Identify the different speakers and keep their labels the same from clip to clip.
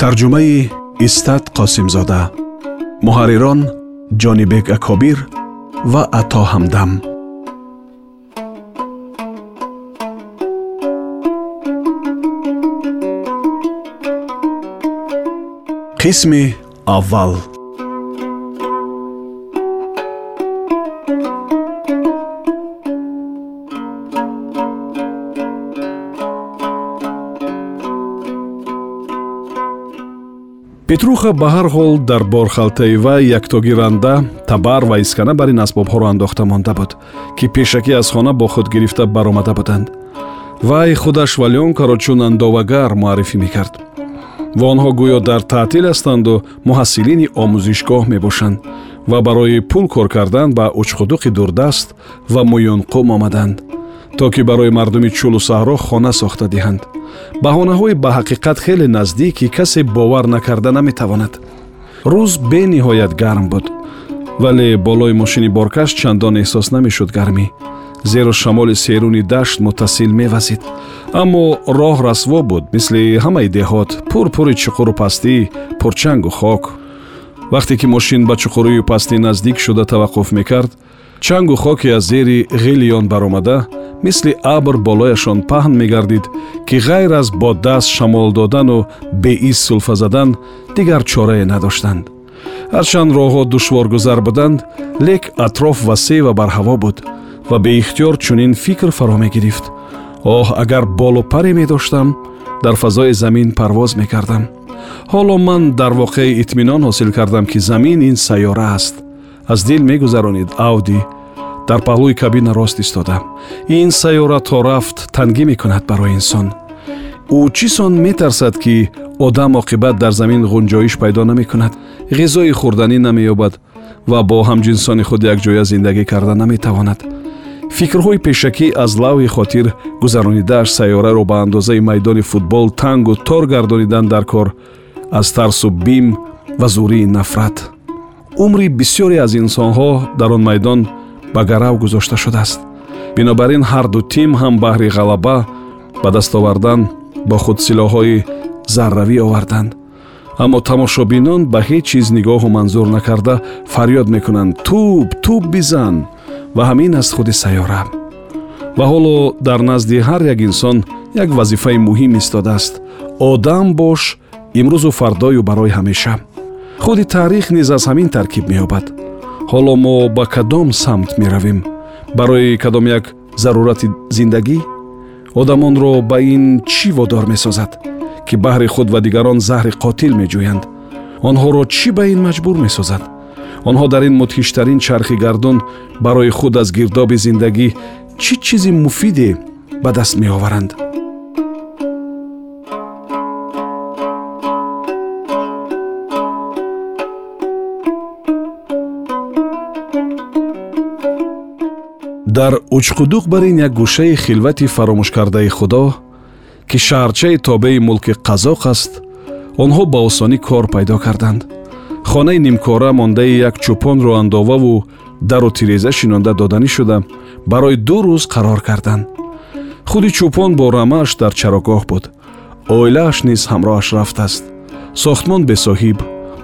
Speaker 1: тарҷумаи истат қосимзода. Муҳаррирон ҷонибек акобир ва ато ҳамдам. Қисми аввал петруха ба ҳар ҳол дар борхалтаи вай яктогиранда табар ва искана бар ин асбобҳоро андохта монда буд ки пешакӣ аз хона бо худ гирифта баромада буданд. Вай худаш валёнкаро чун андовагар муаррифӣ мекард. Ва онҳо гӯё дар таътил ҳастанду муҳассилини омӯзишгоҳ мебошанд ва барои пул кор кардан ба учқудуқи дурдаст ва муюнқум омаданд то ки барои мардуми чӯлу саҳро хона сохта диҳанд. Баҳонаҳои ба ҳақиқат хеле наздик ки касе бовар накарда наметавонад. Рӯз бениҳоят гарм буд вале болои мошини боркаш чандон эҳсос намешуд гармӣ зеро шамоли серуни дашт муттасил мевазид. Аммо роҳ расво буд мисли ҳамаи деҳот пурпури чуқуру пастӣ пурчангу хок. Вақте ки мошин ба чуқурию пастӣ наздик шуда таваққуф мекард чангу хоке аз зери ғилиён баромада мисли абр болояшон паҳн мегардид ки ғайр аз бо даст шамол додану беис сулфа задан дигар чорае надоштанд. Ҳарчанд роҳҳо душворгузар буданд лек атроф васеъ ва барҳаво буд ва беихтиёр чунин фикр фаро мегирифт. Оҳ агар болу паре медоштам дар фазои замин парвоз мекардам. Ҳоло ман дар воқеъ итминон ҳосил кардам ки замин ин сайёра аст. Аз дил мегузаронид авди дар паҳлӯи кабина рост истода. Ин сайёра то рафт тангӣ мекунад барои инсон. Ӯ чӣ сон метарсад ки одам оқибат дар замин ғунҷоиш пайдо намекунад? Ғизои хӯрданӣ намеёбад ва бо ҳамҷинсони худ якҷоя зиндагӣ карда наметавонад. Фикрҳои пешакӣ аз лавҳи хотир гузаронидааш сайёраро ба андозаи майдони футбол тангу тор гардониданд дар кор аз тарсу бим ва зурии нафрат. Умри бисёре аз инсонҳо дар он майдон ба гарав гузошта шудааст. Бинобар ин ҳарду тим ҳам баҳри ғалаба ба даст овардан бо худ силоҳҳои зарравӣ оварданд аммо тамошобинон ба ҳеҷ чиз нигоҳу манзур накарда фарёд мекунанд. Тӯб тӯб бизан ва ҳамин аст худи сайёра. Ва ҳоло дар назди ҳар як инсон як вазифаи муҳим истодааст одам бош имрӯзу фардою барои ҳамеша. Худи таърих низ аз ҳамин таркиб меёбад ҳоло мо ба кадом самт меравем. Барои кадом як зарурати зиндагӣ одамонро ба ин чӣ водор месозад ки баҳри худ ва дигарон заҳри қотил меҷӯянд? Онҳоро чӣ ба ин маҷбур месозад? Онҳо дар ин мудҳиштарин чархи гардон барои худ аз гирдоби зиндагӣ чӣ чизи муфиде ба даст меоваранд дар учқудуқ бар ин як гӯшаи хилвати фаромӯшкардаи худо ки шаҳрчаи тобеи мулки қазоқ аст онҳо ба осонӣ кор пайдо карданд. Хонаи нимкора мондаи як чӯпонро андоваву дару тиреза шинонда доданӣ шуда барои ду рӯз қарор карданд. Худи чӯпон бо рамааш дар чарогоҳ буд. Оилааш низ ҳамроҳаш рафтааст сохтмон бесоҳиб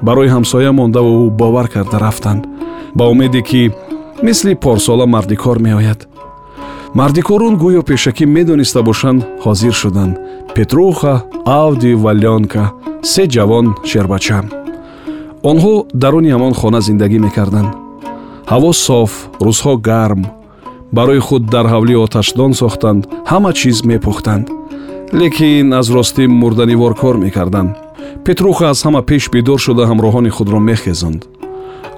Speaker 1: барои ҳамсоя мондаву бовар карда рафтанд. Ба умеде ки мисли порсола мардикор меояд. Мардикорон гӯё пешакӣ медониста бошанд ҳозир шуданд. Петруха авди ва лёнка се ҷавон шербача онҳо даруни ҳамон хона зиндагӣ мекарданд. Ҳаво соф рӯзҳо гарм. Барои худ дар ҳавлӣ оташдон сохтанд ҳама чиз мепухтанд лекин аз ростӣ мурданивор кор мекарданд. Петруха аз ҳама пеш бедор шуда ҳамроҳони худро мехезонд.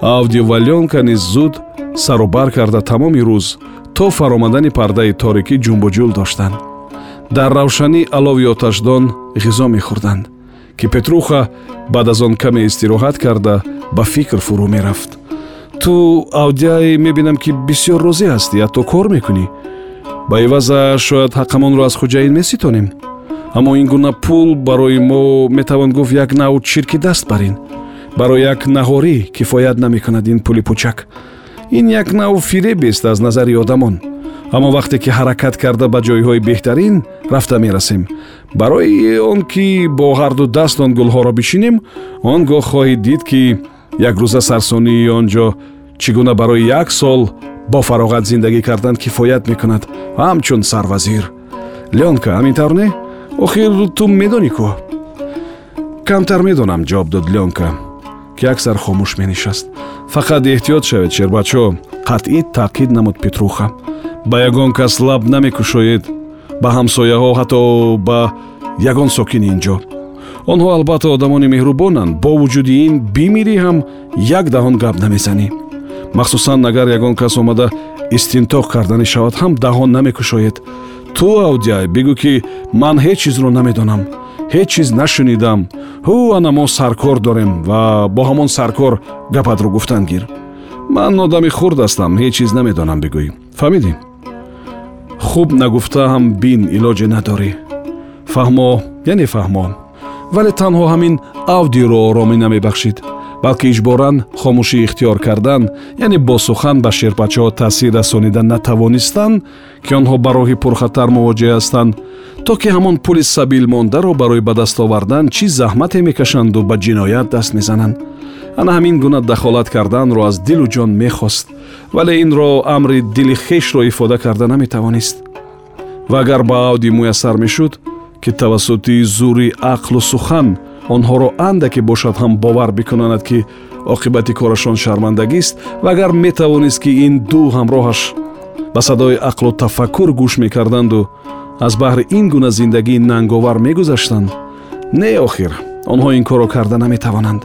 Speaker 1: Авди ва лёнка низ зуд сарубар карда тамоми рӯз то фаромадани пардаи торикӣ ҷумбуҷул доштанд. Дар равшанӣ алови оташдон ғизо мехӯрданд ки петруха баъд аз он каме истироҳат карда ба фикр фурӯ мерафт. Ту авдияй мебинам ки бисёр розӣ ҳастӣ ҳатто кор мекунӣ. Ба иваза шояд ҳаққамонро аз хуҷаин меситонем. Аммо ин гуна пул барои мо метавон гуфт як навъ чирки даст бар ин барои як наҳорӣ кифоят намекунад ин пули пӯчак ин як навъ фиребест аз назари одамон. Аммо вақте ки ҳаракат карда ба ҷойҳои беҳтарин рафта мерасем. Барои он ки бо ҳарду даст он гулҳоро бишинем он гоҳ хоҳед дид ки як рӯза сарсонии он ҷо чӣ гуна барои як сол бо фароғат зиндагӣ кардан кифоят мекунад. Ҳамчун сарвазир. Леонка ҳамин тавр не? Охир ту медонӣ кӯ камтар медонам ҷавоб дод леонка ки аксар хомӯш менишаст. Фақат эҳтиёт шавед шербачо қатъӣ таъқид намуд петруха. Ба ягон кас лаб намекушоед ба ҳамсояҳо ҳатто ба ягон сокини ин ҷо онҳо албатта одамони меҳрубонанд. Бо вуҷуди ин бимирӣ ҳам як даҳон гап намезанӣ. Махсусан агар ягон кас омада истинтоқ карданӣ шавад ҳам даҳон намекушоед. Ту авдияй бигӯ ки ман ҳеҷ чизро намедонам ҳеҷ чиз нашунидам. Ҳу ана мо саркор дорем ва бо ҳамон саркор гапатро гуфтан гир. Ман одами хурд ҳастам ҳеҷ чиз намедонам бигӯӣ фаҳмидӣ? Хуб нагуфта ҳам бин илоҷе надорӣ. Фаҳмо яъне фаҳмо вале танҳо ҳамин авдиро оромӣ намебахшид балки иҷборан хомӯшӣ ихтиёр кардан яъне бо сухан ба шерпачаҳо таъсир расонида натавонистанд ки онҳо ба роҳи пурхатар мувоҷеҳ ҳастанд то ки ҳамон пули сабил мондаро барои ба даст овардан чӣ заҳмате мекашанду ба ҷиноят даст мезананд. Ана ҳамин гуна дахолат карданро аз дилу ҷон мехост вале инро амри дили хешро ифода карда наметавонист. Ва агар ба авди муяссар мешуд ки тавассути зури ақлу сухан онҳоро андаке бошад ҳам бовар бикунонад ки оқибати корашон шармандагист ва агар метавонист ки ин ду ҳамроҳаш ба садои ақлу тафаккур гӯш мекарданду аз баҳри ин гуна зиндагии нанговар мегузаштанд. Не охир онҳо ин корро карда наметавонанд.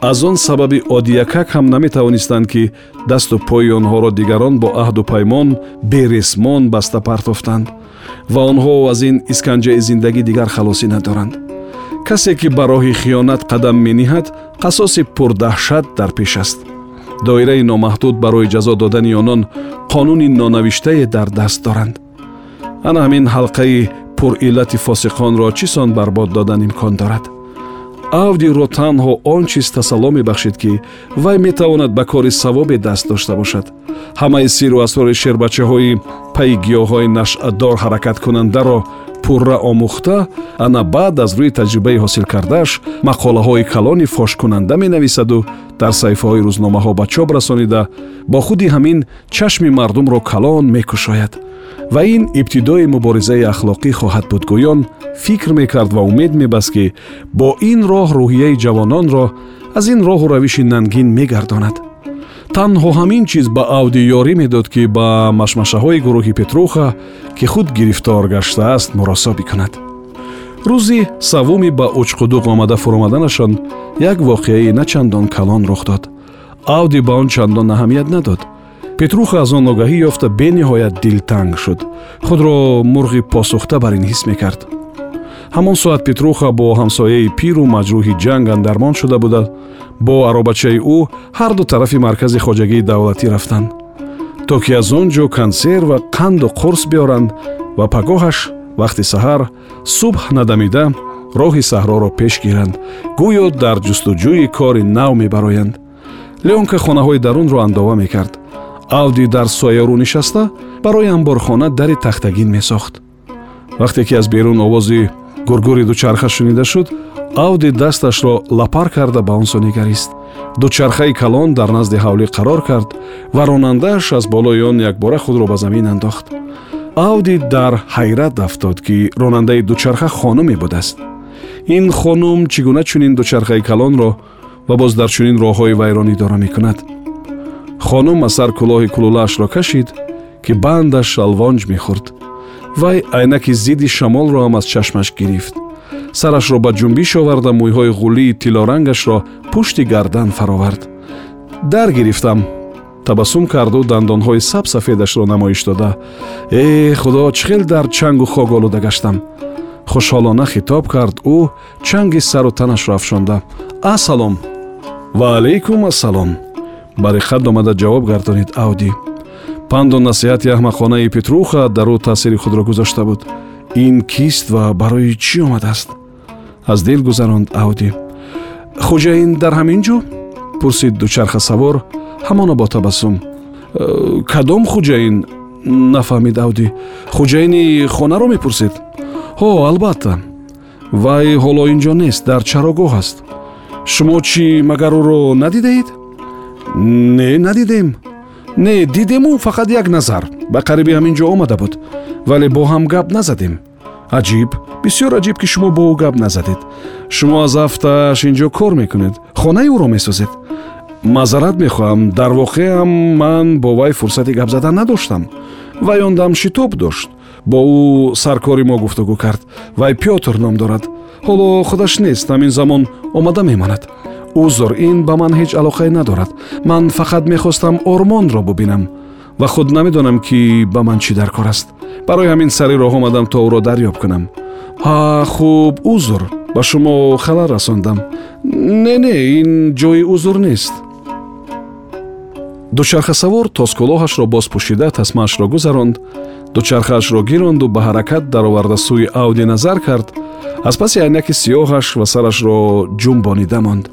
Speaker 1: Аз он сабаби одиякак ҳам наметавонистанд ки дасту пои онҳоро дигарон бо аҳду паймон бересмон баста партофтанд ва онҳо аз ин исканҷаи зиндагӣ дигар халосӣ надоранд касе ки ба роҳи хиёнат қадам мениҳад қасоси пурдаҳшат дар пеш аст. Доираи номаҳдуд барои ҷазо додани онон қонуни нонавиштае дар даст доранд. Ана ҳамин ҳалқаи пуриллати фосиқонро чӣ сон барбод додан имкон дорад? Авдиро танҳо он чиз тасалло мебахшед ки вай метавонад ба кори савобе даст дошта бошад. Ҳамаи сиру асрори шербачаҳои пайи гиёҳҳои нашъатдор ҳаракаткунандаро пурра омӯхта ана баъд аз рӯи таҷрибаи ҳосилкардааш мақолаҳои калони фошкунанда менависаду дар саҳифаҳои рӯзномаҳо ба чоп расонида бо худи ҳамин чашми мардумро калон мекушояд. Ва ин ибтидои муборизаи ахлоқӣ хоҳад буд гӯён фикр мекард ва умед мебаст ки бо ин роҳ рӯҳияи ҷавононро аз ин роҳу равиши нангин мегардонад танҳо ҳамин чиз ба авди ёрӣ медод ки ба машмашаҳои гурӯҳи петруха ки худ гирифтор гаштааст муросо бикунад рӯзи саввуми ба учқудуқ омада фуромаданашон як воқеаи начандон калон рух дод. Авди ба он чандон аҳамият надод. Петруха аз он огаҳӣ ёфта бениҳоят дилтанг шуд. Худро мурғи посухта бар ин ҳис мекард ҳамон соат петруха бо ҳамсояи пиру маҷрӯҳи ҷанг андармон шуда буда. Бо аробачаи ӯ ҳарду тарафи маркази хоҷагии давлатӣ рафтанд то ки аз он ҷо консер ва қанду қурс биёранд ва пагоҳаш вақти саҳар субҳ надамида роҳи саҳроро пеш гиранд гӯё дар ҷустуҷӯи кори нав мебароянд. Леонка хонаҳои дарунро андова мекард. Авди дар соярӯ нишаста барои амборхона дари тахтагин месохт. Вақте ки аз берун овози гургури дучарха шунида шуд авди дасташро лапар карда ба он со нигарист дучархаи калон дар назди ҳавлӣ қарор кард ва ронандааш аз болои он якбора худро ба замин андохт. Авди дар ҳайрат афтод ки ронандаи дучарха хонуме будааст. Ин хонум чӣ гуна чунин дучархаи калонро ва боз дар чунин роҳҳои вайронӣ дора мекунад? Хонум аз сар кӯлоҳи кулулаашро кашид ки бандаш алвонҷ мехӯрд вай айнаки зидди шамолро ҳам аз чашмаш гирифт. Сарашро ба ҷунбиш оварда мӯйҳои ғулии тиллорангашро пушти гардан фаровард. Дар гирифтам табассум карду дандонҳои сабсафедашро намоиш дода. Э худо чӣ хел дар чангу хок олуда гаштам? Хушҳолона хитоб кард ӯ чанги сару танашро афшонда. Ассалом. Ва алайкум ассалом. Бари хад омада ҷавоб гардонид авдӣ панду насиҳати аҳмақонаи петруха дар ӯ таъсири худро гузошта буд. Ин кист ва барои чӣ омадааст? Аз дил гузаронд авдӣ хуҷаин дар ҳамин ҷо? Пурсид дучархасавор ҳамона бо табассум. «Э, кадом хуҷаин нафаҳмид авдӣ хуҷаини хонаро мепурсед ҳо албатта. Вай ҳоло ин ҷо нест дар чарогоҳ аст. Шумо чӣ магар ӯро надидаед? Не надидем не дидему фақат як назар. Ба қариби ҳамин ҷо омада буд. Вале бо ҳам гап назадем. Аҷиб бисёр аҷиб ки шумо бо ӯ гап назадед. Шумо аз ҳафтааш ин ҷо кор мекунед. Хонаи ӯро месозед. Маъзарат мехоҳам. Дар воқеам ман бо вай фурсати гап задан надоштам. Вай он дам шитоб дошт. Бо ӯ саркори мо гуфтугӯ кард. Вай пётр ном дорад. Ҳоло худаш нест. Ҳамин замон омада мемонад узр ин ба ман ҳеҷ алоқае надорад. Ман фақат мехостам ормонро бубинам ва худ намедонам ки ба ман чӣ дар кор аст. Барои ҳамин сари роҳ омадам то ӯро дарёб кунам. Ҳа хуб узр. Ба шумо халал расондам. Не не ин ҷои узр нест. Дучархасавор тоскулоҳашро бозпӯшида тасмаашро гузаронд. Дучархаашро гиронду ба ҳаракат дароварда сӯи авди назар кард. Аз паси айнаки сиёҳаш ва сарашро ҷумбонида монд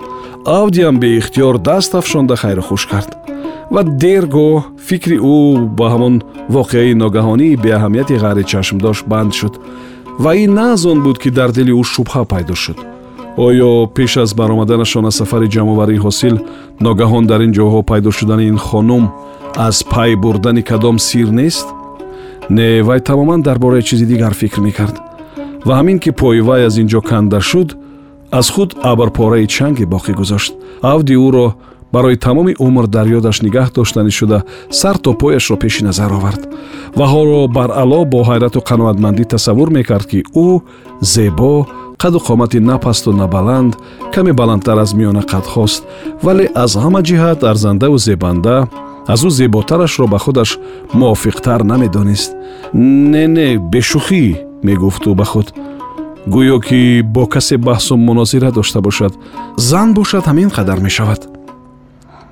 Speaker 1: авдиам беихтиёр даст афшонда хайрухуш кард. Ва дергоҳ фикри ӯ ба ҳамон воқеаи ногаҳонии беаҳамияти ғайри чашмдошт банд шуд. Ва ин на аз он буд ки дар дили ӯ шубҳа пайдо шуд. Оё пеш аз баромаданашон аз сафари ҷамъоварии ҳосил ногаҳон дар ин ҷоҳо пайдо шудани ин хонум аз пай бурдани кадом сир нест? Не вай тамоман дар бораи чизи дигар фикр мекард. Ва ҳамин ки пои вай аз ин ҷо канда шуд аз худ абрпораи чанге боқӣ гузошт. Авди ӯро барои тамоми умр дар ёдаш нигаҳ доштанӣ шуда сар то пояшро пеши назар овард. Ва ҳоло баръало бо ҳайрату қаноатмандӣ тасаввур мекард ки ӯ зебо қаду қомати на пасту на баланд каме баландтар аз миёна қадхост вале аз ҳама ҷиҳат арзандаву зебанда аз ӯ зеботарашро ба худаш мувофиқтар намедонист. Не не бешӯхӣ мегуфт ӯ ба худ гӯё ки бо касе баҳсу мунозира дошта бошад зан бошад ҳамин қадар мешавад.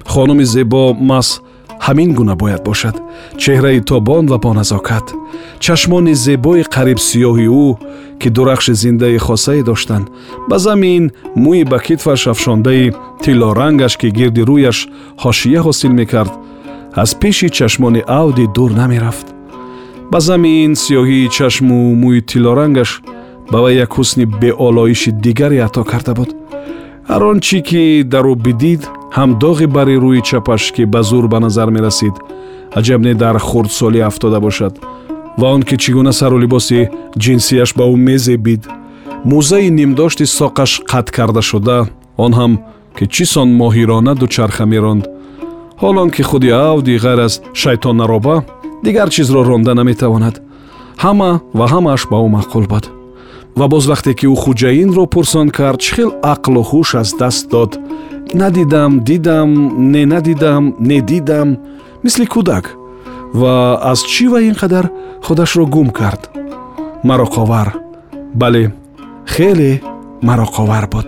Speaker 1: Хонуми зебо мас ҳамин гуна бояд бошад. Чеҳраи тобон ва боназокат. Чашмони зебои қариб сиёҳи ӯ ки дурахши зиндаи хосае доштанд ба замин мӯи ба китфаш афшондаи тиллорангаш ки гирди рӯяш ҳошия ҳосил мекард аз пеши чашмони авди дур намерафт. Ба замин сиёҳии чашму мӯи тиллорангаш ба вай як ҳусни беолоиши дигаре ато карда буд. Ҳар он чӣ ки дар ӯ бидид ҳам доғи бари рӯи чапаш ки ба зур ба назар мерасид аҷаб не дар хурдсолӣ афтода бошад. Ва он ки чӣ гуна сару либоси ҷинсияш ба ӯ мезебид мӯзаи нимдошти соқаш қатъ карда шуда он ҳам ки чӣ сон моҳирона дучарха меронд. Ҳолон ки худи авди ғайр аз шайтоннароба дигар чизро ронда наметавонад. Ҳама ва ҳамааш ба ӯ маъқул буд ва боз вақте ки ӯ хуҷаинро пурсон кард чӣ хел ақлу ҳуш аз даст дод. Надидам дидам не надидам не дидам мисли кӯдак. Ва аз чӣ ва ин қадар худашро гум кард? Мароқовар бале хеле мароқовар буд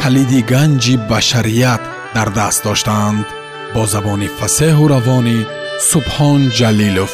Speaker 2: калиди ганҷи башарият дар даст доштаанд бо забони фасеҳу равонӣ субҳон ҷалилов